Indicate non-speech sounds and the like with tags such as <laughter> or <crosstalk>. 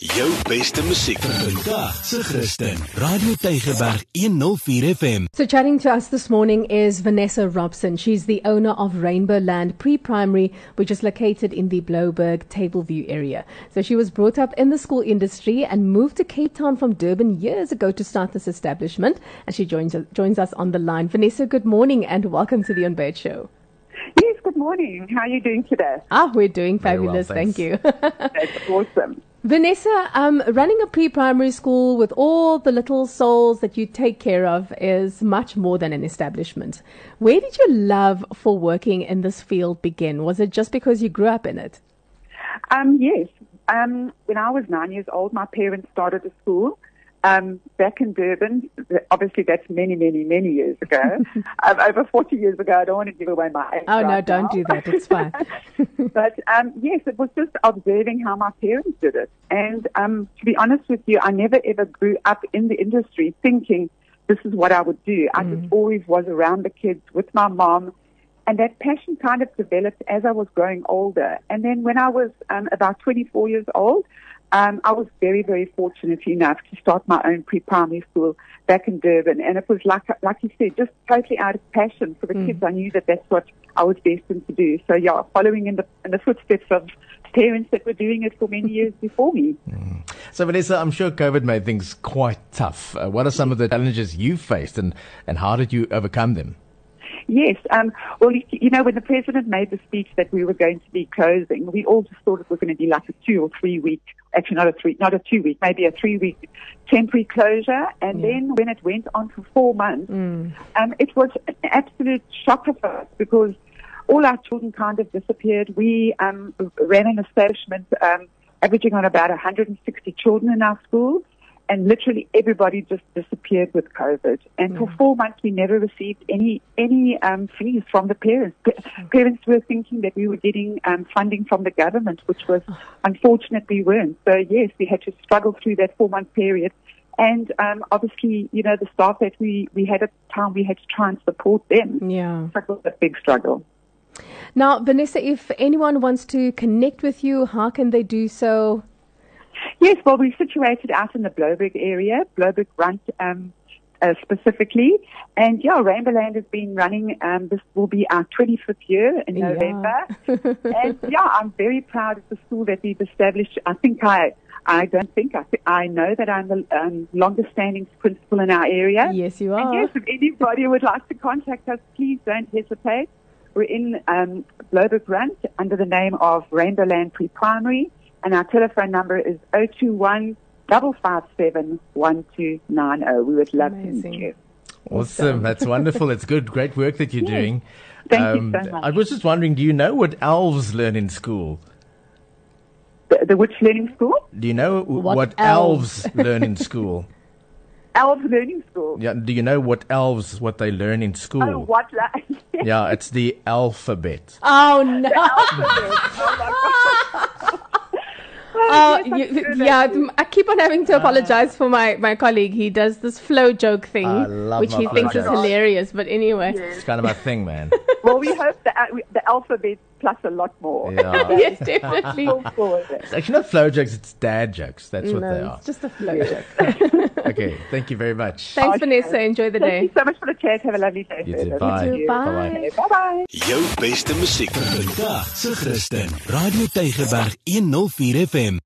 Jou beste musiek vandag se Christen. Radio Tygerberg 104 FM. So, chatting to us this morning is Vanessa Robson. She's the owner of Rainbow Land Pre Primary, which is located in the Blouberg Tableview area. So, she was brought up in the school industry and moved to Cape Town from Durban years ago to start this establishment. And she joins, joins us on the line. Vanessa, good morning and welcome to the Unbird Show. Yes, good morning. How are you doing today? Ah, we're doing Very well, fabulous. Thank you. <laughs> That's awesome. Vanessa, um, running a pre-primary school with all the little souls that you take care of is much more than an establishment. Where did your love for working in this field begin? Was it just because you grew up in it? Um, yes. Um, when I was nine years old, my parents started a school um, back in Durban. Obviously, that's many, many, many years ago. <laughs> um, over 40 years ago. I don't want to give away my age. Oh no, don't now. do that. It's fine. <laughs> but um, yes, it was just observing how my parents did it. And um, to be honest with you, I never ever grew up in the industry thinking this is what I would do. I just always was around the kids with my mom. And that passion kind of developed as I was growing older. And then when I was um, about 24 years old, um, I was very, very fortunate enough to start my own pre-primary school back in Durban. And it was like, like you said, just totally out of passion for the kids. I knew that that's what I was destined to do. So yeah, following in the, in the footsteps of parents that were doing it for many years before me. So, Vanessa, I'm sure COVID made things quite tough. Uh, what are some of the challenges you faced, and, and how did you overcome them? Yes. Um, well, you, know, when the president made the speech that we were going to be closing, we all just thought it was going to be like a two or three week, actually not a three, not a two week, maybe a three week temporary closure. And then when it went on for four months, um, it was an absolute shocker for us because all our children kind of disappeared. We um, ran an establishment um, averaging on about 160 children in our school and literally everybody just disappeared with COVID. And for four months, we never received any any um, fees from the parents. Pa- parents were thinking that we were getting um, funding from the government, which was unfortunately weren't. So yes, we had to struggle through that four month period. And um, obviously, you know, the staff that we, we had at the time, we had to try and support them. Yeah. It was a big struggle. Now, Vanessa, if anyone wants to connect with you, how can they do so? Yes, well, we're situated out in the Blouberg area, Blouberg Rant um, uh, specifically. And yeah, Rainbow Land has been running, um, this will be our 25th year in Yeah. November. <laughs> and yeah, I'm very proud of the school that we've established. I think I, I don't think, I, th- I know that I'm the um, longest standing principal in our area. Yes, you are. And yes, if anybody would like to contact us, please don't hesitate. We're in um, Blouberg Rant under the name of Rainbow Land Pre-Primary, and our telephone number is 021 557 1290. We would love to Amazing. meet you. Awesome. That's wonderful. It's good. Great work that you're Yes. doing. Um, Thank you so much. I was just wondering, do you know what elves learn in school? The, the Which Learning School? Do you know What what, elves? elves learn in <laughs> school? Elves Learning School. Yeah, do you know what elves, what they learn in school? Oh, what? La- <laughs> Yeah, it's the alphabet. Oh no! Oh, <laughs> Oh, yes, I'm you, yeah. that's- I keep on having to ah. apologize for my, my colleague. He does this flow joke thing, I love which he flow thinks is hilarious. But anyway, It's kind of my thing, man. <laughs> well, we hope the, uh, the alphabet plus a lot more. Yeah. <laughs> yes, definitely. Full. It's actually not flow jokes, it's dad jokes. That's what they No, are. it's just a flow joke. <laughs> Okay, thank you very much. Thanks, Okay. Vanessa. Enjoy the Thank day. you so much for the chat. Have a lovely day. You too. further. Bye. Thank you. Bye. Bye-bye. Jou beste musiek vandag se Christen. Radio Tygerberg 104 FM.